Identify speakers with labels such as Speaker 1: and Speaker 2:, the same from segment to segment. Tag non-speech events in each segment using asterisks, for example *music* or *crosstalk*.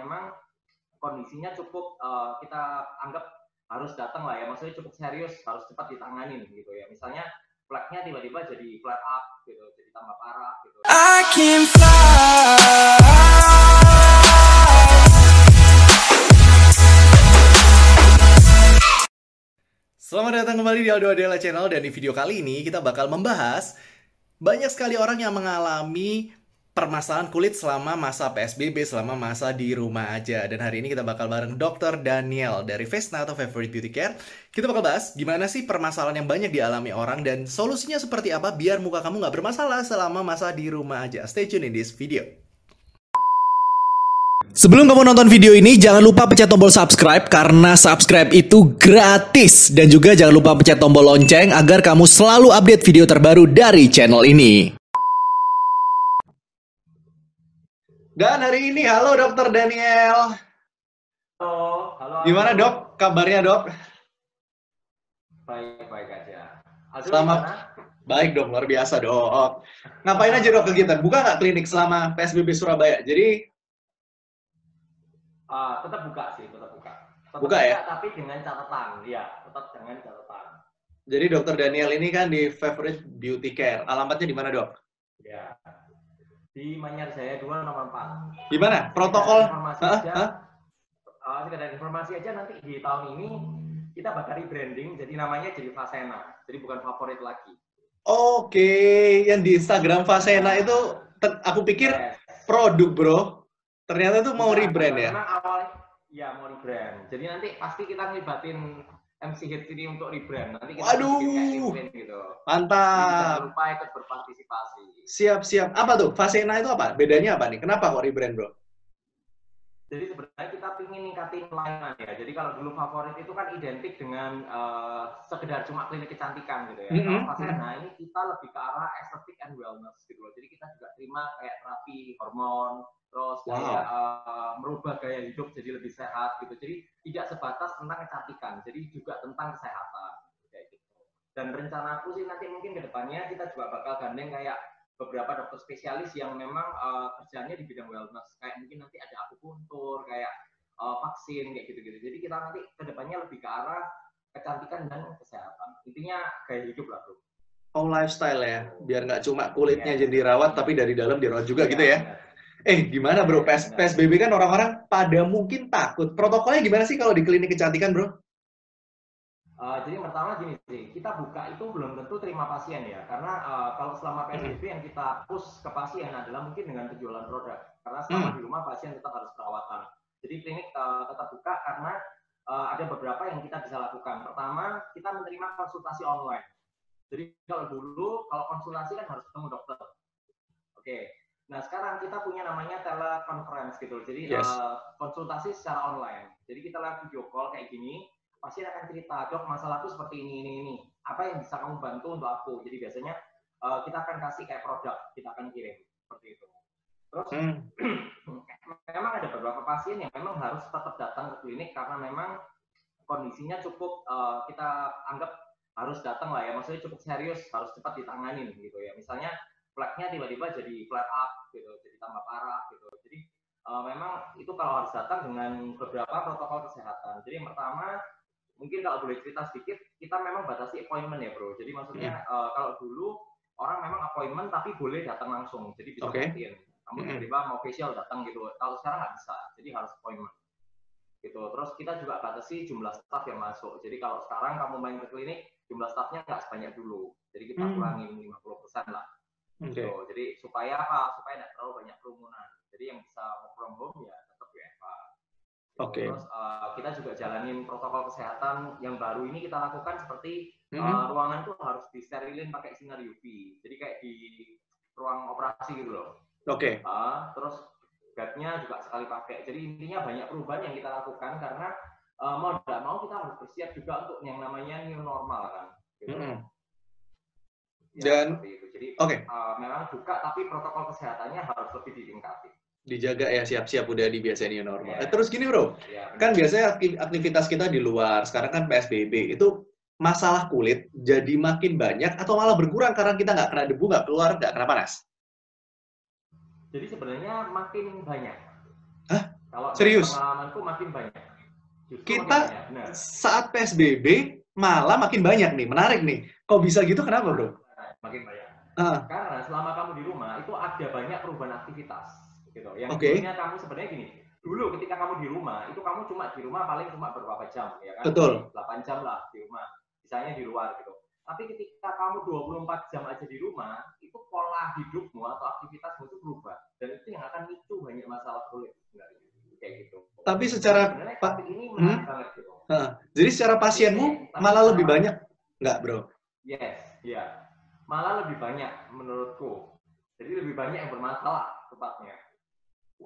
Speaker 1: memang kondisinya cukup uh, kita anggap harus datang lah ya, maksudnya cukup serius, harus cepat ditangani gitu ya. Misalnya flagnya tiba-tiba jadi flare up gitu, jadi tambah parah gitu. I can fly.
Speaker 2: Selamat datang kembali di Aldo Adela Channel dan di video kali ini kita bakal membahas banyak sekali orang yang mengalami permasalahan kulit selama masa PSBB, selama masa di rumah aja. Dan hari ini kita bakal bareng Dr. Daniel dari Face atau Favorite Beauty Care. Kita bakal bahas gimana sih permasalahan yang banyak dialami orang dan solusinya seperti apa biar muka kamu nggak bermasalah selama masa di rumah aja. Stay tune in this video. Sebelum kamu nonton video ini, jangan lupa pencet tombol subscribe karena subscribe itu gratis. Dan juga jangan lupa pencet tombol lonceng agar kamu selalu update video terbaru dari channel ini. Dan hari ini, halo Dokter Daniel.
Speaker 1: Halo, halo.
Speaker 2: Gimana dok? Kabarnya dok?
Speaker 1: Baik, baik aja.
Speaker 2: Selamat. Gimana? Baik dok, luar biasa dok. Ngapain aja dok kegiatan? Buka nggak klinik selama PSBB Surabaya? Jadi
Speaker 1: uh, tetap buka sih, tetap buka. Tetap
Speaker 2: buka, ya?
Speaker 1: Tapi dengan catatan, ya, tetap dengan catatan.
Speaker 2: Jadi dokter Daniel ini kan di Favorite Beauty Care. Alamatnya di mana dok?
Speaker 1: Ya, di Manyar Jaya 2 nomor 4.
Speaker 2: Gimana? Protokol?
Speaker 1: Informasi aja. Uh, sekedar informasi aja nanti di tahun ini kita bakal rebranding jadi namanya jadi Fasena. Jadi bukan favorit lagi.
Speaker 2: Oke, yang di Instagram Fasena itu aku pikir yes. produk, Bro. Ternyata tuh mau rebrand ya.
Speaker 1: awal ya mau rebrand. Jadi nanti pasti kita ngelibatin MC Hits ini untuk rebrand. Nanti kita
Speaker 2: Waduh.
Speaker 1: gitu.
Speaker 2: Mantap.
Speaker 1: Jangan lupa ikut berpartisipasi.
Speaker 2: Siap, siap. Apa tuh? Fasena itu apa? Bedanya apa nih? Kenapa kok rebrand, Bro?
Speaker 1: Jadi sebenarnya kita ingin ningkatin pelayanan ya. Jadi kalau dulu favorit itu kan identik dengan uh, sekedar cuma klinik kecantikan gitu ya. Mm -hmm. Kalau Fasena ini kita lebih ke arah aesthetic and wellness gitu loh. Jadi kita juga terima kayak terapi hormon, terus wow. kayak uh, merubah gaya hidup jadi lebih sehat gitu. Jadi tidak sebatas tentang kecantikan, jadi juga tentang kesehatan kayak gitu. Dan rencana aku sih nanti mungkin ke depannya kita juga bakal gandeng kayak beberapa dokter spesialis yang memang uh, kerjanya di bidang wellness, kayak mungkin nanti ada akupuntur, kayak uh, vaksin kayak gitu-gitu. Jadi kita nanti ke depannya lebih ke arah kecantikan dan kesehatan. Intinya gaya hidup lah tuh.
Speaker 2: Oh lifestyle ya, biar nggak cuma kulitnya ya. jadi rawat, tapi dari dalam dirawat juga ya, gitu ya. ya. Eh, gimana bro? PS, PSBB kan orang-orang pada mungkin takut. Protokolnya gimana sih kalau di klinik kecantikan, bro?
Speaker 1: Uh, jadi pertama gini sih, kita buka itu belum tentu terima pasien ya, karena uh, kalau selama PSBB yang kita push ke pasien adalah mungkin dengan penjualan produk, karena selama hmm. di rumah pasien tetap harus perawatan. Jadi klinik uh, tetap buka karena uh, ada beberapa yang kita bisa lakukan. Pertama, kita menerima konsultasi online. Jadi kalau dulu kalau konsultasi kan harus ketemu dokter. Oke, okay. Nah sekarang kita punya namanya teleconference gitu, jadi yes. uh, konsultasi secara online. Jadi kita lagi video call kayak gini, pasien akan cerita, dok masalahku seperti ini ini ini, apa yang bisa kamu bantu untuk aku? Jadi biasanya uh, kita akan kasih kayak produk, kita akan kirim seperti itu. Terus hmm. *clears throat* memang ada beberapa pasien yang memang harus tetap datang ke klinik karena memang kondisinya cukup uh, kita anggap harus datang lah ya, maksudnya cukup serius, harus cepat ditangani gitu ya. Misalnya flagnya tiba-tiba jadi flare up gitu, jadi tambah parah gitu. Jadi uh, memang itu kalau harus datang dengan beberapa protokol kesehatan. Jadi yang pertama mungkin kalau boleh cerita sedikit, kita memang batasi appointment ya bro. Jadi maksudnya hmm. uh, kalau dulu orang memang appointment tapi boleh datang langsung, jadi bisa okay. gantiin. Kamu hmm. tiba-tiba mau facial datang gitu. Kalau sekarang nggak bisa, jadi harus appointment gitu. Terus kita juga batasi jumlah staff yang masuk. Jadi kalau sekarang kamu main ke klinik, jumlah staffnya nggak sebanyak dulu. Jadi kita hmm. kurangin 50% lah. Okay. Gitu. Jadi supaya apa? Supaya tidak terlalu banyak kerumunan. Jadi yang bisa work from home ya.
Speaker 2: Oke. Okay.
Speaker 1: Terus uh, kita juga jalanin protokol kesehatan yang baru ini kita lakukan seperti mm -hmm. uh, ruangan tuh harus disterilin pakai sinar UV. Jadi kayak di ruang operasi gitu loh.
Speaker 2: Oke. Okay.
Speaker 1: Uh, terus guardnya juga sekali pakai. Jadi intinya banyak perubahan yang kita lakukan karena uh, mau tidak mau kita harus bersiap juga untuk yang namanya new normal kan. Gitu. Mm -hmm.
Speaker 2: Ya, Dan
Speaker 1: jadi okay. uh, memang buka tapi protokol kesehatannya harus lebih ditingkati.
Speaker 2: Dijaga ya siap-siap udah dibiasain new normal. Yeah. Terus gini bro, yeah, kan biasanya aktivitas kita di luar, sekarang kan PSBB itu masalah kulit jadi makin banyak atau malah berkurang karena kita nggak kena debu, nggak keluar, nggak kena panas?
Speaker 1: Jadi sebenarnya makin banyak.
Speaker 2: Hah?
Speaker 1: Kalau
Speaker 2: Serius?
Speaker 1: pengalamanku makin banyak. Justru
Speaker 2: Kita-
Speaker 1: makin banyak.
Speaker 2: Saat PSBB malah makin banyak nih, menarik nih. Kok bisa gitu? Kenapa, Bro?
Speaker 1: Makin banyak.
Speaker 2: Ah,
Speaker 1: Karena selama kamu di rumah itu ada banyak perubahan aktivitas gitu. Yang dulunya kamu sebenarnya gini, dulu ketika kamu di rumah itu kamu cuma di rumah paling cuma beberapa jam ya kan?
Speaker 2: Betul.
Speaker 1: 8 jam lah di rumah. Misalnya di luar gitu. Tapi ketika kamu 24 jam aja di rumah, itu pola hidupmu atau aktivitasmu itu berubah. Dan itu yang akan micu banyak masalah kulit sebenarnya. Kayak gitu.
Speaker 2: tapi secara
Speaker 1: Sebenarnya
Speaker 2: Pak-
Speaker 1: topik ini menarik banget gitu.
Speaker 2: jadi secara pasienmu malah lebih banyak nggak, Bro?
Speaker 1: Yes, ya. Malah lebih banyak menurutku. Jadi lebih banyak yang bermasalah tepatnya.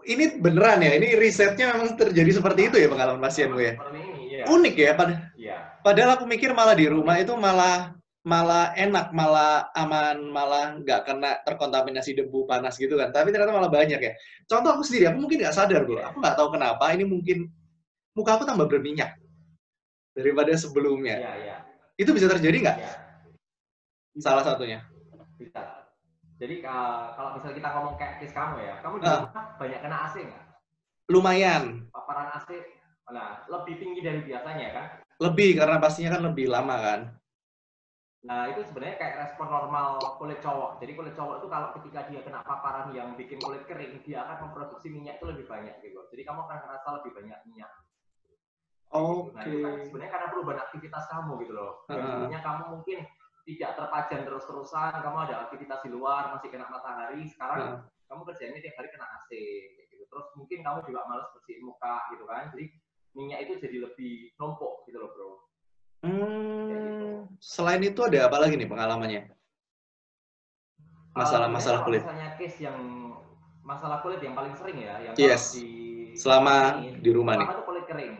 Speaker 2: Ini beneran ya? Ini risetnya memang terjadi seperti itu ya pengalaman ya?
Speaker 1: Seperti ini, ya.
Speaker 2: Unik ya, pad-
Speaker 1: Iya.
Speaker 2: padahal aku mikir malah di rumah itu malah malah enak, malah aman, malah nggak kena terkontaminasi debu panas gitu kan. Tapi ternyata malah banyak ya. Contoh aku sendiri, aku mungkin nggak sadar bro. Aku nggak tahu kenapa ini mungkin muka aku tambah berminyak daripada sebelumnya.
Speaker 1: Iya, iya.
Speaker 2: Itu bisa terjadi nggak?
Speaker 1: Iya.
Speaker 2: Salah satunya.
Speaker 1: Bisa. Jadi ka- kalau misalnya kita ngomong kayak case kamu ya, kamu di
Speaker 2: Ah.
Speaker 1: rumah banyak kena AC nggak?
Speaker 2: Lumayan.
Speaker 1: Paparan AC, nah lebih tinggi dari biasanya kan?
Speaker 2: Lebih karena pastinya kan lebih lama kan.
Speaker 1: Nah itu sebenarnya kayak respon normal kulit cowok. Jadi kulit cowok itu kalau ketika dia kena paparan yang bikin kulit kering, dia akan memproduksi minyak itu lebih banyak gitu. Jadi kamu akan merasa lebih banyak minyak.
Speaker 2: Oke.
Speaker 1: Nah itu kan sebenarnya karena perubahan aktivitas kamu gitu loh.
Speaker 2: Heeh.
Speaker 1: dulunya kamu mungkin tidak terpajan terus-terusan, kamu ada aktivitas di luar, masih kena matahari, sekarang
Speaker 2: Heeh.
Speaker 1: kamu kerjanya tiap hari kena AC gitu. Terus mungkin kamu juga males bersihin muka gitu kan. Jadi minyak itu jadi lebih numpuk gitu loh bro.
Speaker 2: Hmm, selain itu ada apa lagi nih pengalamannya? Masalah-masalah
Speaker 1: Uh,
Speaker 2: kulit.
Speaker 1: Misalnya case yang masalah kulit yang paling sering ya, yang
Speaker 2: Yes.
Speaker 1: di
Speaker 2: Selama
Speaker 1: ini,
Speaker 2: di rumah nih.
Speaker 1: pertama tuh kulit kering.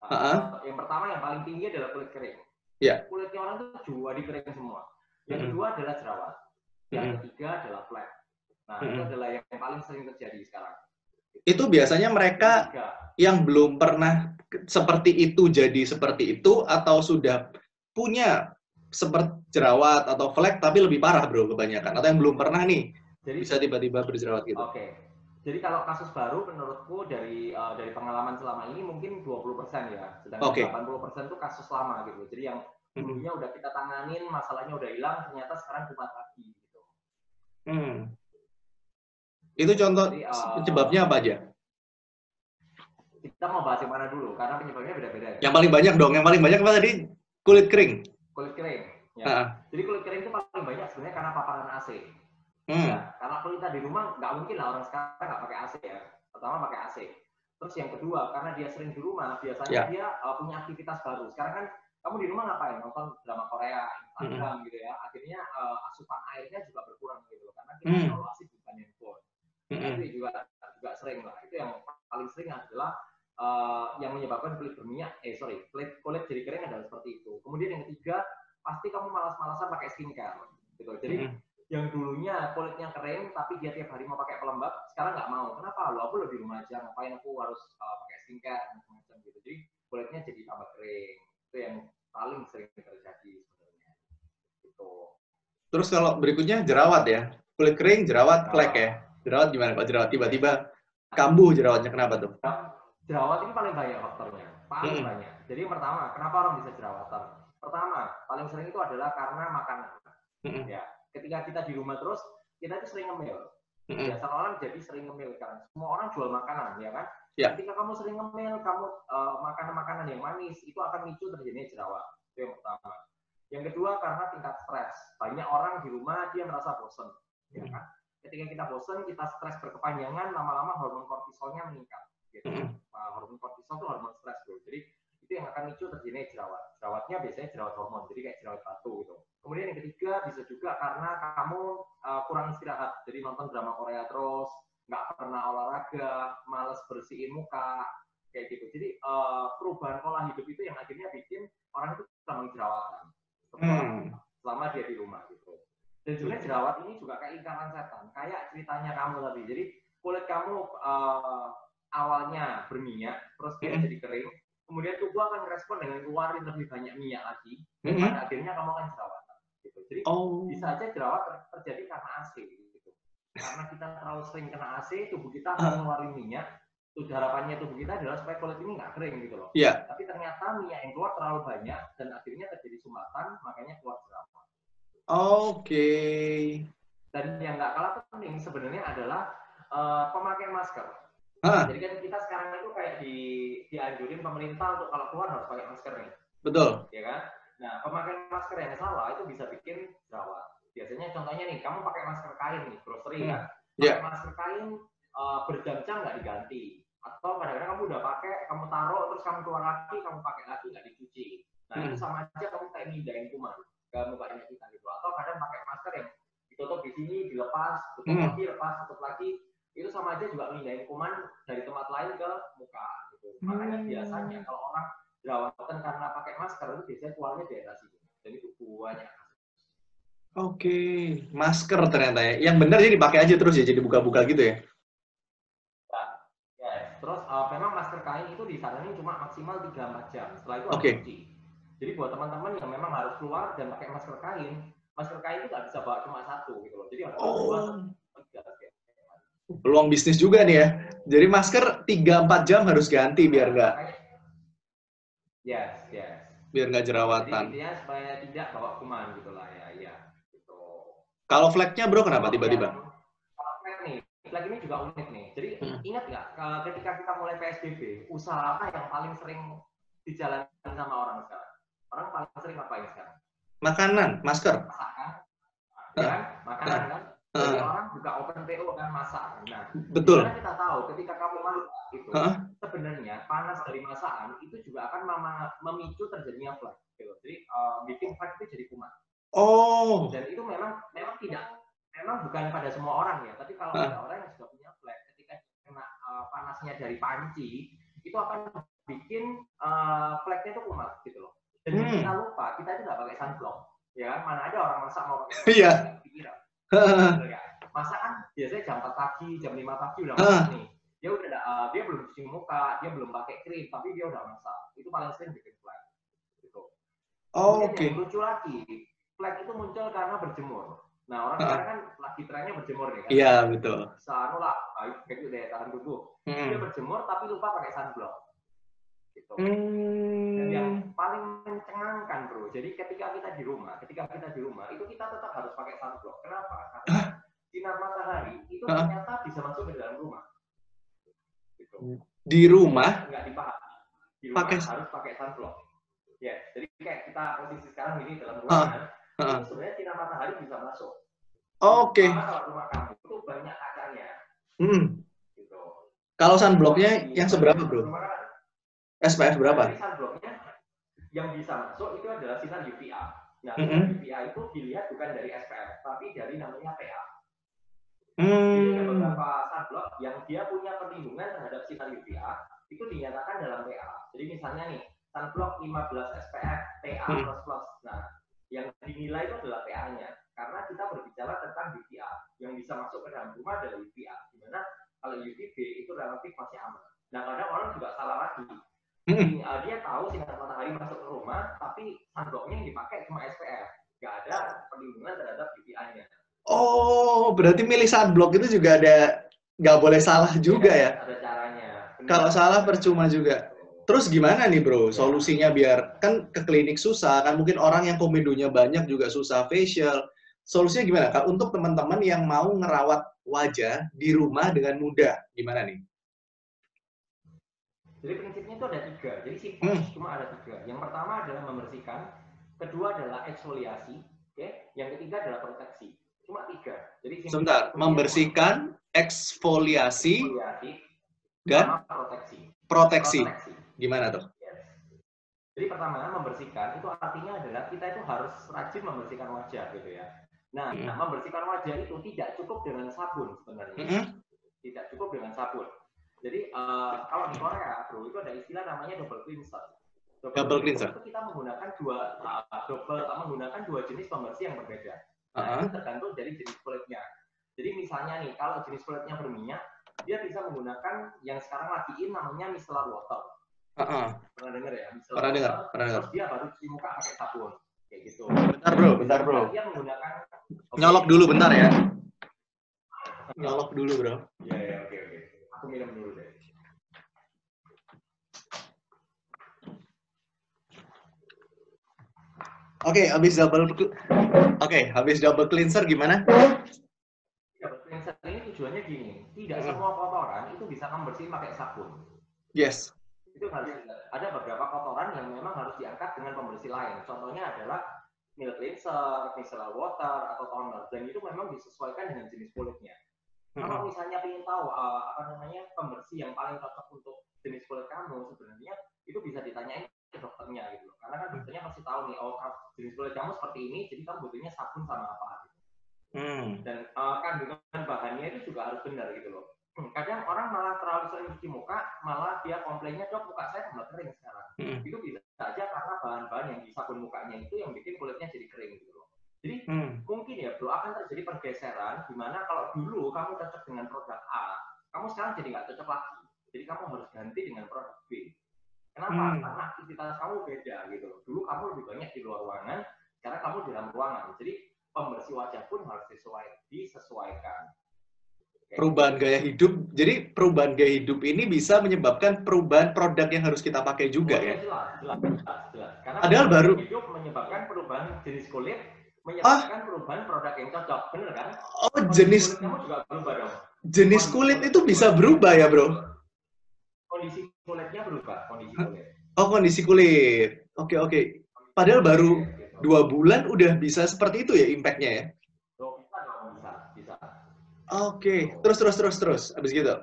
Speaker 1: Uh,
Speaker 2: Uh-uh.
Speaker 1: Yang pertama yang paling tinggi adalah kulit kering.
Speaker 2: Iya.
Speaker 1: Kulitnya orang tuh jadi kering semua. Yang kedua adalah jerawat. Yang
Speaker 2: Mm-mm.
Speaker 1: ketiga adalah flek. Nah itu
Speaker 2: Mm-mm.
Speaker 1: adalah yang paling sering terjadi sekarang.
Speaker 2: Itu biasanya mereka
Speaker 1: Yang ketiga,
Speaker 2: yang belum pernah seperti itu jadi seperti itu atau sudah punya seperti jerawat atau flek tapi lebih parah bro kebanyakan atau yang belum pernah nih
Speaker 1: jadi
Speaker 2: bisa tiba-tiba berjerawat gitu.
Speaker 1: Oke. Jadi kalau kasus baru menurutku dari eh, dari pengalaman selama ini mungkin 20% ya. Sedangkan
Speaker 2: Oke.
Speaker 1: 80% itu kasus lama gitu. Jadi yang
Speaker 2: Mm-mm.
Speaker 1: dulunya udah kita tanganin, masalahnya udah hilang, ternyata sekarang kumat lagi gitu.
Speaker 2: Hmm. Itu contoh
Speaker 1: Jadi, uh,
Speaker 2: penyebabnya apa aja?
Speaker 1: Kita mau bahas yang mana dulu? Karena penyebabnya beda-beda. ya.
Speaker 2: Yang paling banyak dong, yang paling banyak apa tadi? Kulit kering.
Speaker 1: Kulit kering. Ya.
Speaker 2: Ah,
Speaker 1: Jadi kulit kering itu paling banyak sebenarnya karena paparan AC.
Speaker 2: Hmm.
Speaker 1: Ya, karena kalau kita di rumah nggak mungkin lah orang sekarang nggak pakai AC ya. Pertama pakai AC. Terus yang kedua karena dia sering di rumah, biasanya
Speaker 2: Ya.
Speaker 1: dia uh, punya aktivitas baru. Sekarang kan kamu di rumah ngapain? Nonton drama Korea, Instagram gitu ya. Akhirnya uh, asupan airnya juga berkurang gitu loh. Karena kita
Speaker 2: Hmm.
Speaker 1: selalu asik bukan handphone. Nah,
Speaker 2: Mm-mm.
Speaker 1: itu juga juga sering lah. Itu yang paling sering adalah uh, yang menyebabkan kulit berminyak. Eh sorry, kulit kulit jadi kering adalah seperti itu. Kemudian yang ketiga pasti kamu malas-malasan pakai skincare. Gitu. Jadi
Speaker 2: Mm-mm.
Speaker 1: Yang dulunya kulitnya kering tapi dia tiap hari mau pakai pelembab sekarang nggak mau. Kenapa? Lo aku lebih rumah aja ngapain aku harus uh, pakai skincare macam-macam gitu. Jadi kulitnya jadi tambah kering. Itu yang paling sering terjadi sebenarnya. Gitu.
Speaker 2: Terus kalau berikutnya jerawat ya. Kulit kering, jerawat, flek ya. Jerawat gimana Pak? Jerawat tiba-tiba kambuh jerawatnya kenapa tuh?
Speaker 1: jerawat ini paling banyak faktornya. Paling
Speaker 2: Hmm.
Speaker 1: banyak. Jadi yang pertama kenapa orang bisa jerawatan? Pertama paling sering itu adalah karena makanan.
Speaker 2: Mm-mm.
Speaker 1: ya ketika kita di rumah terus kita itu sering ngemil. Biasa orang jadi sering ngemil kan. Semua orang jual makanan ya kan?
Speaker 2: Ya.
Speaker 1: ketika kamu sering ngemil kamu eh, makanan-makanan yang manis itu akan micu terjadinya jerawat. Itu yang pertama. Yang kedua karena tingkat stres. Banyak orang di rumah dia merasa bosan ya
Speaker 2: Hmm.
Speaker 1: kan? Ketika kita bosan kita stres berkepanjangan lama-lama hormon kortisolnya meningkat gitu. Nah, hormon kortisol itu hormon stres bro. Jadi itu yang akan micu terjadinya jerawat. Jerawatnya biasanya jerawat hormon jadi kayak jerawat batu gitu kemudian yang ketiga bisa juga karena kamu uh, kurang istirahat. Jadi nonton drama Korea terus nggak pernah olahraga males bersihin muka kayak gitu. Jadi uh, perubahan pola hidup itu yang akhirnya bikin orang itu gampang jerawatan setelah
Speaker 2: Hmm.
Speaker 1: selama dia di rumah gitu. Dan sebenarnya jerawat ini juga kayak lingkaran setan. Kayak ceritanya kamu tadi. Jadi kulit kamu uh, awalnya berminyak terus dia
Speaker 2: Mm-mm.
Speaker 1: jadi kering. Kemudian tubuh akan merespon dengan keluarin lebih banyak minyak lagi. Dan
Speaker 2: Mm-mm.
Speaker 1: pada akhirnya kamu akan jerawatan gitu jadi
Speaker 2: Oh.
Speaker 1: bisa aja jerawat ter- terjadi karena AC gitu. Karena kita terlalu sering kena AC, tubuh kita akan
Speaker 2: Ah.
Speaker 1: ngeluarin minyak, tujuh harapannya tubuh kita adalah supaya kulit ini nggak kering gitu loh.
Speaker 2: Iya.
Speaker 1: Tapi ternyata minyak yang keluar terlalu banyak dan akhirnya terjadi sumbatan, makanya keluar jerawat.
Speaker 2: Oke.
Speaker 1: Dan yang nggak kalah penting sebenarnya adalah uh, pemakaian masker.
Speaker 2: Hah,
Speaker 1: Jadi kan kita sekarang itu kayak di dianjurin pemerintah untuk kalau keluar harus pakai masker nih,
Speaker 2: betul.
Speaker 1: ya kan? Nah, pemakaian masker yang salah itu bisa bikin jerawat. Biasanya contohnya nih, kamu pakai masker kain nih, grocery
Speaker 2: Hmm.
Speaker 1: kan?
Speaker 2: Iya.
Speaker 1: Pakai masker kain uh, berjam-jam nggak diganti. Atau kadang-kadang kamu udah pakai, kamu taruh, terus kamu keluar lagi, kamu pakai lagi nggak dicuci. Nah, itu
Speaker 2: Hmm.
Speaker 1: sama aja kamu kayak mindahin kuman ke mukanya kita gitu. Atau kadang pakai masker yang ditutup di sini, dilepas, tutup
Speaker 2: Hmm.
Speaker 1: lagi, lepas, tutup lagi. Itu sama aja juga mindahin kuman dari tempat lain ke muka gitu. Makanya
Speaker 2: Hmm.
Speaker 1: biasanya kalau orang jerawatan karena pakai masker itu biasanya keluarnya daerah sini. Dan itu banyak.
Speaker 2: Oke, masker ternyata ya. Yang benar jadi dipakai aja terus ya, jadi buka-buka gitu ya.
Speaker 1: Yes. Terus uh, memang masker kain itu disaranin cuma maksimal 3-4 jam. Setelah itu harus
Speaker 2: Oke.
Speaker 1: cuci. Jadi buat teman-teman yang memang harus keluar dan pakai masker kain, masker kain itu nggak bisa bawa cuma satu gitu loh. Jadi harus
Speaker 2: Oh, peluang bisnis juga nih ya. Jadi masker 3-4 jam harus ganti biar nggak
Speaker 1: Yes, yes.
Speaker 2: biar nggak
Speaker 1: Jadi
Speaker 2: jerawatan.
Speaker 1: intinya supaya tidak bawa kuman gitu lah ya, iya. Gitu.
Speaker 2: Kalau flagnya bro kenapa tiba-tiba?
Speaker 1: yang- Kalau flag nih, flag ini juga unik nih. Jadi
Speaker 2: Hmm.
Speaker 1: ingat nggak ke- ketika kita mulai PSBB, usaha apa yang paling sering dijalankan sama orang sekarang? Orang paling sering apa yang sekarang?
Speaker 2: Makanan, masker.
Speaker 1: Masak kan? Ya kan? Makanan kan? Jadi
Speaker 2: Heeh.
Speaker 1: orang buka open PO kan masak. Nah,
Speaker 2: Betul.
Speaker 1: gimana kita tahu ketika kamu masak itu
Speaker 2: Heeh.
Speaker 1: sebenarnya panas dari masakan itu juga akan memicu terjadinya flag. Gitu. Jadi eh, bikin flag itu jadi kuman.
Speaker 2: Oh,
Speaker 1: dan itu memang memang tidak memang bukan pada semua orang ya tapi kalau
Speaker 2: Ah.
Speaker 1: ada orang yang sudah punya flag ketika kena uh, panasnya dari panci itu akan bikin uh, flagnya itu kumat gitu loh dan
Speaker 2: Hmm.
Speaker 1: kita lupa kita itu nggak pakai sunblock ya mana ada orang masak mau pakai
Speaker 2: Iya.
Speaker 1: Bener nggak? masak kan biasanya jam 4 pagi jam 5 pagi udah
Speaker 2: Ah.
Speaker 1: masak nih dia udah uh, dia belum cuci muka dia belum pakai krim tapi dia udah masak itu paling sering bikin flag gitu
Speaker 2: Oh, oke.
Speaker 1: yang lucu lagi, flag itu muncul karena berjemur. Nah, orang sekarang kan lagi trennya berjemur nih kan.
Speaker 2: Iya, betul.
Speaker 1: Bisa anu lah, kayak gitu deh, tahan tubuh. Dia
Speaker 2: Hmm.
Speaker 1: berjemur tapi lupa pakai sunblock. Gitu. Dan yang
Speaker 2: Hmm.
Speaker 1: paling mencengangkan bro, jadi ketika kita di rumah, ketika kita di rumah, itu kita tetap harus pakai sunblock. Kenapa? Karena sinar matahari itu
Speaker 2: Ah.
Speaker 1: ternyata bisa masuk ke dalam rumah. Gitu.
Speaker 2: Di rumah,
Speaker 1: Nggak dipahami. Di rumah
Speaker 2: Pakai-
Speaker 1: harus pakai sunblock. Ya, jadi kayak kita posisi sekarang ini dalam
Speaker 2: Ah.
Speaker 1: ruangan,
Speaker 2: Ah.
Speaker 1: itu sebenarnya sinar matahari bisa masuk.
Speaker 2: oke.
Speaker 1: Karena kalau rumah kamu itu banyak kacanya,
Speaker 2: Hmm.
Speaker 1: gitu.
Speaker 2: Kalau sunblocknya yang seberapa bro?
Speaker 1: rumah kan,
Speaker 2: SPF berapa?
Speaker 1: Jadi sunblocknya yang bisa masuk itu adalah sinar UVA. Nah,
Speaker 2: Mm-mm.
Speaker 1: sinar UVA itu dilihat bukan dari SPF, tapi dari namanya PA. Jadi ada
Speaker 2: Hmm.
Speaker 1: beberapa sunblock yang dia punya perlindungan terhadap sinar UVA itu dinyatakan dalam PA. Jadi misalnya nih, sunblock 15 SPF PA++.
Speaker 2: Hmm.
Speaker 1: Nah, yang dinilai itu adalah PA-nya. Karena kita berbicara tentang UVA. Yang bisa masuk ke dalam rumah adalah UVA. Di mana kalau UVB itu relatif masih aman. Nah, kadang orang juga salah lagi.
Speaker 2: Hmm.
Speaker 1: Uh, dia tahu sinar matahari masuk ke rumah, tapi sunblocknya yang dipakai cuma SPF. Nggak ada perlindungan terhadap UVA-nya.
Speaker 2: Oh, berarti milih sunblock itu juga ada nggak boleh salah juga ya?
Speaker 1: Ada caranya. Benar.
Speaker 2: Kalau salah percuma juga. Terus gimana nih bro solusinya biar kan ke klinik susah kan mungkin orang yang komedonya banyak juga susah facial. Solusinya gimana kak untuk teman-teman yang mau ngerawat wajah di rumah dengan mudah gimana nih?
Speaker 1: Jadi prinsipnya itu ada tiga. Jadi simpel
Speaker 2: Hmm.
Speaker 1: cuma ada tiga. Yang pertama adalah membersihkan, kedua adalah eksfoliasi, oke? Yang ketiga adalah proteksi. Cuma tiga. Jadi simpel.
Speaker 2: Sebentar, membersihkan, eksfoliasi,
Speaker 1: eksfoliasi,
Speaker 2: dan
Speaker 1: proteksi.
Speaker 2: proteksi.
Speaker 1: Proteksi.
Speaker 2: Gimana tuh?
Speaker 1: Yes. Jadi pertama membersihkan itu artinya adalah kita itu harus rajin membersihkan wajah gitu ya. Nah,
Speaker 2: Hmm.
Speaker 1: nah, membersihkan wajah itu tidak cukup dengan sabun sebenarnya.
Speaker 2: Mm-mm.
Speaker 1: Tidak cukup dengan sabun. Jadi eh, kalau di Korea, bro, itu ada istilah namanya double cleanser.
Speaker 2: Double cleanser.
Speaker 1: itu kita menggunakan dua uh, double uh, menggunakan dua jenis pembersih yang berbeda. Nah,
Speaker 2: Uh-huh.
Speaker 1: itu tergantung dari jenis kulitnya. Jadi misalnya nih, kalau jenis kulitnya berminyak, dia bisa menggunakan yang sekarang lagi in namanya micellar water.
Speaker 2: Uh-uh.
Speaker 1: Pernah dengar ya? Micellar
Speaker 2: Pernah dengar, pernah dengar.
Speaker 1: Terus dia baru cuci muka pakai sabun, kayak gitu.
Speaker 2: Bentar bro, bentar bro.
Speaker 1: Dia menggunakan Oke.
Speaker 2: Nyolok dulu bentar ya. Nyolok dulu bro.
Speaker 1: Iya, iya, oke, oke aku minum dulu deh
Speaker 2: Oke, okay, habis double oke, okay, habis double cleanser gimana?
Speaker 1: Double cleanser ini tujuannya gini, tidak semua hmm. kotoran itu bisa kamu bersihin pakai sabun.
Speaker 2: Yes.
Speaker 1: Itu harus ada beberapa kotoran yang memang harus diangkat dengan pembersih lain. Contohnya adalah milk cleanser, micellar water atau toner dan itu memang disesuaikan dengan jenis kulitnya. Kalau misalnya ingin tahu uh, apa namanya pembersih yang paling cocok untuk jenis kulit kamu sebenarnya itu bisa ditanyain ke dokternya gitu loh. Karena kan dokternya pasti tahu nih, oh jenis kulit kamu seperti ini, jadi kamu butuhnya sabun sama apa gitu. Hmm. Dan uh, kandungan bahannya itu juga harus benar gitu loh. Hmm, kadang orang malah terlalu sering cuci muka, malah dia komplainnya dok muka saya tambah kering sekarang. Hmm. Itu bisa aja karena bahan-bahan yang di sabun mukanya itu yang bikin kulitnya jadi kering gitu loh. Jadi hmm. mungkin ya bro akan terjadi pergeseran di mana kalau dulu kamu cocok dengan produk A, kamu sekarang jadi nggak cocok lagi. Jadi kamu harus ganti dengan produk B. Kenapa? Hmm. Karena aktivitas kamu beda gitu. Dulu kamu lebih banyak di luar ruangan, sekarang kamu di dalam ruangan. Jadi pembersih wajah pun harus disesuai, disesuaikan.
Speaker 2: Perubahan gaya hidup. Jadi perubahan gaya hidup ini bisa menyebabkan perubahan produk yang harus kita pakai juga oh, ya.
Speaker 1: Jelas, jelas, jelas, jelas. Karena
Speaker 2: Padahal baru
Speaker 1: hidup menyebabkan perubahan jenis kulit, menyebabkan ah? perubahan produk yang cocok, benar kan?
Speaker 2: Oh, jenis kulit kamu juga berubah dong. Jenis kulit itu bisa berubah ya, Bro?
Speaker 1: Kondisi kulitnya berubah, kondisi kulit.
Speaker 2: Oh, kondisi kulit. Oke, okay, oke. Okay. Padahal baru dua bulan udah bisa seperti itu ya impact-nya ya?
Speaker 1: Bisa bisa, bisa.
Speaker 2: Oke, okay. terus, terus, terus, terus. Abis gitu?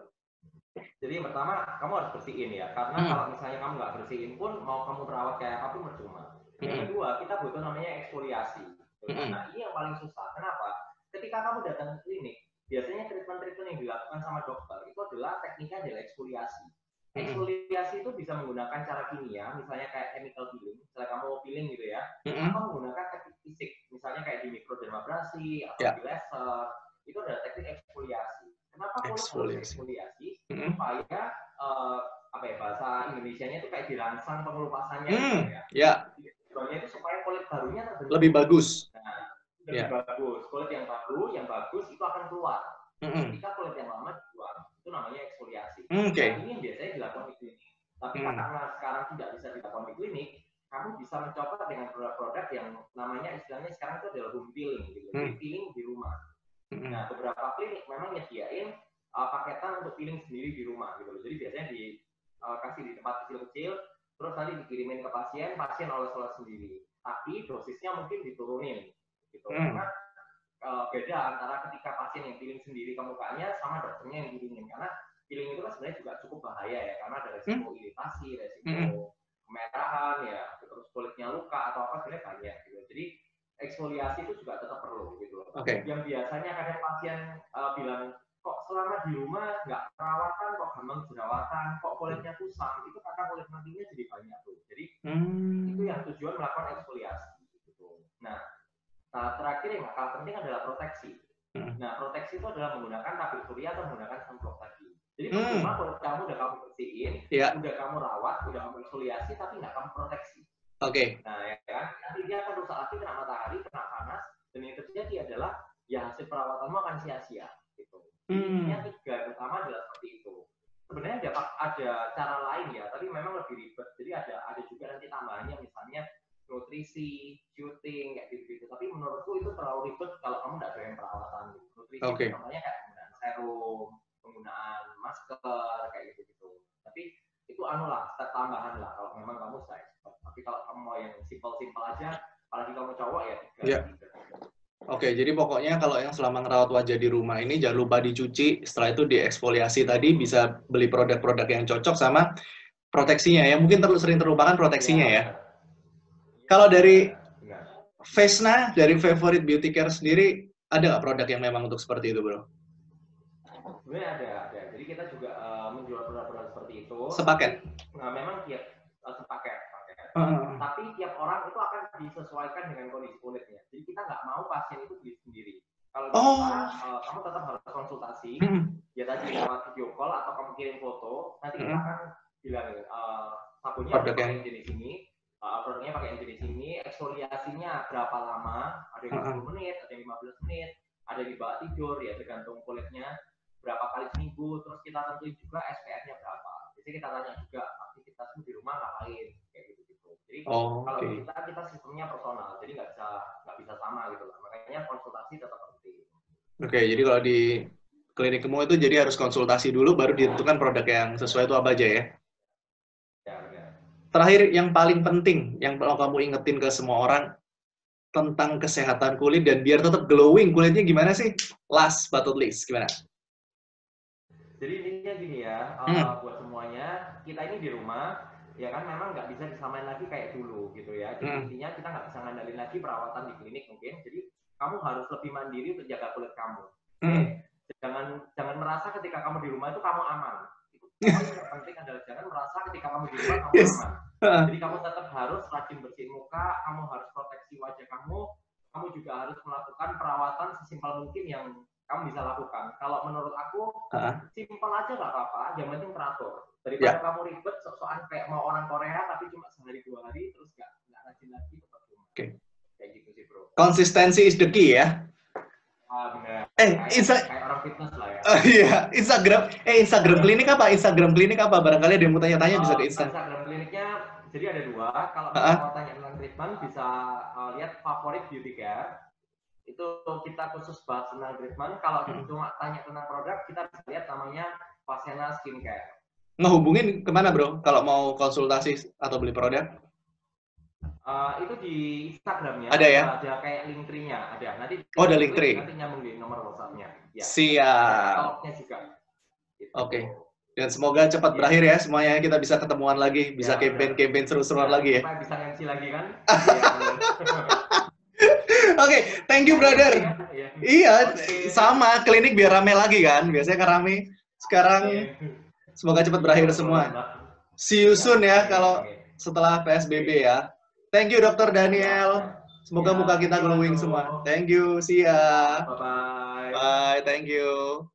Speaker 1: Jadi yang pertama, kamu harus bersihin ya. Karena hmm. kalau misalnya kamu nggak bersihin pun, mau kamu perawat kayak apa pun percuma. Yang hmm. kedua, kita butuh namanya eksfoliasi. Hmm. Nah, ini yang paling susah. Kenapa? Ketika kamu datang ke klinik, biasanya treatment-treatment yang dilakukan sama dokter itu adalah tekniknya adalah eksfoliasi. Eksfoliasi itu bisa menggunakan cara kimia, misalnya kayak chemical peeling, misalnya kamu mau peeling gitu ya, mm-hmm. atau menggunakan teknik fisik, misalnya kayak di mikrodermabrasi atau yeah. di laser, itu adalah teknik eksfoliasi. Kenapa eksfoliasi? eksfoliasi? Mm-hmm. Supaya uh, apa ya bahasa Indonesia-nya itu kayak dirangsang pengelupasannya mm, gitu ya.
Speaker 2: Yeah.
Speaker 1: Tujuannya itu supaya kulit barunya
Speaker 2: terbentuk. Lebih bagus.
Speaker 1: Nah, lebih yeah. bagus. Kulit yang baru, yang bagus itu akan keluar. Mm-hmm. Ketika kulit yang lama keluar itu namanya eksfoliasi.
Speaker 2: Mm, okay.
Speaker 1: Nah, ini yang biasanya dilakukan di klinik. Tapi hmm. karena sekarang tidak bisa dilakukan di klinik, kamu bisa mencoba dengan produk-produk yang namanya istilahnya sekarang itu adalah home peeling, gitu. Hmm. Jadi peeling di rumah. Hmm. Nah, beberapa klinik memang nyediain uh, paketan untuk peeling sendiri di rumah, gitu. Jadi biasanya dikasih uh, di tempat kecil-kecil, terus nanti dikirimin ke pasien, pasien oles-oles sendiri. Tapi dosisnya mungkin diturunin, gitu. Hmm. Karena uh, beda antara ketika pasien yang peeling sendiri ke mukanya sama dokternya yang peelingin karena peeling itu kan sebenarnya juga cukup bahaya ya karena ada resiko hmm? iritasi, resiko hmm. kemerahan ya, terus kulitnya luka atau apa sebenarnya banyak gitu. Jadi eksfoliasi itu juga tetap perlu gitu.
Speaker 2: Okay.
Speaker 1: Yang biasanya kadang pasien uh, bilang kok selama di rumah nggak perawatan kok gampang jerawatan kok kulitnya kusam itu karena kulit matinya jadi banyak tuh jadi hmm. itu yang tujuan melakukan eksfoliasi gitu nah Tahap terakhir yang kalah penting adalah proteksi. Hmm. Nah, proteksi itu adalah menggunakan tabir surya atau menggunakan sunblock tadi. Jadi hmm. percuma kalau kamu udah kamu bersihin, yeah. udah kamu rawat, udah kamu eksfoliasi, tapi nggak kamu proteksi.
Speaker 2: Oke. Okay.
Speaker 1: Nah, ya kan? Nanti dia akan rusak lagi kena matahari, kena panas, dan yang terjadi adalah ya hasil perawatanmu akan sia-sia. Gitu. Hmm. Yang tiga pertama adalah seperti itu. Sebenarnya ada, ada cara lain ya, tapi memang lebih ribet. Jadi ada ada juga nanti tambahannya misalnya nutrisi, shooting, kayak gitu-gitu. Tapi menurutku itu terlalu ribet kalau kamu nggak doyan perawatan. Gitu. Nutrisi okay. contohnya kayak penggunaan serum, penggunaan masker, kayak gitu-gitu. Tapi itu anu lah, step tambahan lah kalau memang kamu saya. Tapi kalau kamu mau yang simpel-simpel aja, apalagi kamu cowok ya tiga. Yeah.
Speaker 2: Oke, jadi pokoknya kalau yang selama ngerawat wajah di rumah ini jangan lupa dicuci, setelah itu dieksfoliasi tadi bisa beli produk-produk yang cocok sama proteksinya ya. Mungkin terlalu sering terlupakan proteksinya ya. ya kalau dari Vesna, dari Favorite Beauty Care sendiri, ada nggak produk yang memang untuk seperti itu, bro?
Speaker 1: Sebenarnya ada, ada. Jadi kita juga uh, menjual produk-produk seperti itu.
Speaker 2: Sepaket?
Speaker 1: Nah, memang tiap uh, sepaket. sepaket. Uh. Tapi tiap orang itu akan disesuaikan dengan kondisi kulitnya. Jadi kita nggak mau pasien itu beli sendiri. Kalau oh. kita, uh, kamu tetap harus konsultasi. Hmm. Ya tadi lewat video call atau kamu kirim foto. Nanti kita akan bilang uh, sabunnya yang jenis ini uh, produknya pakai yang jenis ini, eksfoliasinya berapa lama, ada yang 10 menit, ada yang 15 menit, ada yang dibawa tidur, ya tergantung kulitnya, berapa kali seminggu, terus kita tentuin juga SPF-nya berapa. Jadi kita tanya juga aktivitasmu di rumah ngapain, kayak gitu-gitu. Jadi
Speaker 2: Oh,
Speaker 1: kalau
Speaker 2: oke.
Speaker 1: kita kita sistemnya personal, jadi nggak bisa nggak bisa sama gitu lah. Makanya konsultasi tetap penting.
Speaker 2: Oke, jadi kalau di klinikmu itu jadi harus konsultasi dulu baru ditentukan produk yang sesuai itu apa aja ya.
Speaker 1: Ya, benar.
Speaker 2: Terakhir yang paling penting yang kalau kamu ingetin ke semua orang tentang kesehatan kulit dan biar tetap glowing kulitnya gimana sih? Last but not least, gimana?
Speaker 1: Jadi intinya gini ya, uh,
Speaker 2: Hmm.
Speaker 1: buat semuanya, kita ini di rumah, ya kan memang nggak bisa disamain lagi kayak dulu gitu ya. Jadi
Speaker 2: Hmm.
Speaker 1: intinya kita nggak bisa ngandalin lagi perawatan di klinik mungkin. Jadi kamu harus lebih mandiri untuk jaga kulit kamu.
Speaker 2: Hmm.
Speaker 1: Jangan jangan merasa ketika kamu di rumah itu kamu aman. Itu *laughs* yang penting adalah jangan merasa ketika kamu di rumah kamu
Speaker 2: Yes.
Speaker 1: aman. Jadi kamu tetap harus rajin bersihin muka, kamu harus proteksi wajah kamu, kamu juga harus melakukan perawatan sesimpel mungkin yang kamu bisa lakukan. Kalau menurut aku,
Speaker 2: Ah.
Speaker 1: simpel aja nggak apa-apa, yang penting teratur.
Speaker 2: Ya.
Speaker 1: Daripada kamu ribet, sok-sokan kayak mau orang Korea, tapi cuma sehari dua hari, terus nggak nggak rajin lagi, tetap.
Speaker 2: Oke.
Speaker 1: Kayak gitu sih, bro.
Speaker 2: Konsistensi is the key ya.
Speaker 1: Ah, benar.
Speaker 2: Eh,
Speaker 1: kayak,
Speaker 2: Insta-
Speaker 1: kayak orang fitness lah ya.
Speaker 2: Oh iya, Instagram. Eh, Instagram klinik apa? Instagram klinik apa? Barangkali ada yang mau tanya-tanya bisa
Speaker 1: Uh,
Speaker 2: ke Instagram.
Speaker 1: Instagram kliniknya jadi ada dua. Kalau
Speaker 2: Ah.
Speaker 1: mau tanya tentang treatment bisa uh, lihat favorit beauty care. Itu kita khusus bahas tentang treatment. Kalau
Speaker 2: Hmm.
Speaker 1: cuma tanya tentang produk, kita bisa lihat namanya Pasena Skincare.
Speaker 2: Ngehubungin ke mana bro? Kalau mau konsultasi atau beli produk?
Speaker 1: Uh, itu di Instagramnya
Speaker 2: Ada ya?
Speaker 1: Ada kayak link tree-nya. Ada. Nanti
Speaker 2: Oh, ada link tree.
Speaker 1: Nanti nyambung di nomor WhatsApp-nya. Ya.
Speaker 2: Siap.
Speaker 1: Katalognya juga. Gitu.
Speaker 2: Oke. Dan semoga cepat
Speaker 1: Iya.
Speaker 2: berakhir ya semuanya kita bisa ketemuan lagi, bisa
Speaker 1: Ya,
Speaker 2: campaign-campaign seru-seruan
Speaker 1: Ya,
Speaker 2: lagi ya.
Speaker 1: Bisa MC lagi kan? *laughs*
Speaker 2: Oke, thank you brother.
Speaker 1: Iya.
Speaker 2: Iya,
Speaker 1: Oke.
Speaker 2: sama klinik biar rame lagi kan. Biasanya kan rame. Sekarang semoga cepat berakhir semua. See you soon ya kalau setelah PSBB ya. Thank you Dokter Daniel. Semoga
Speaker 1: Ya,
Speaker 2: muka kita glowing semua. Thank you. See ya.
Speaker 1: Bye bye.
Speaker 2: Bye. Thank you.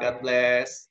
Speaker 2: God bless.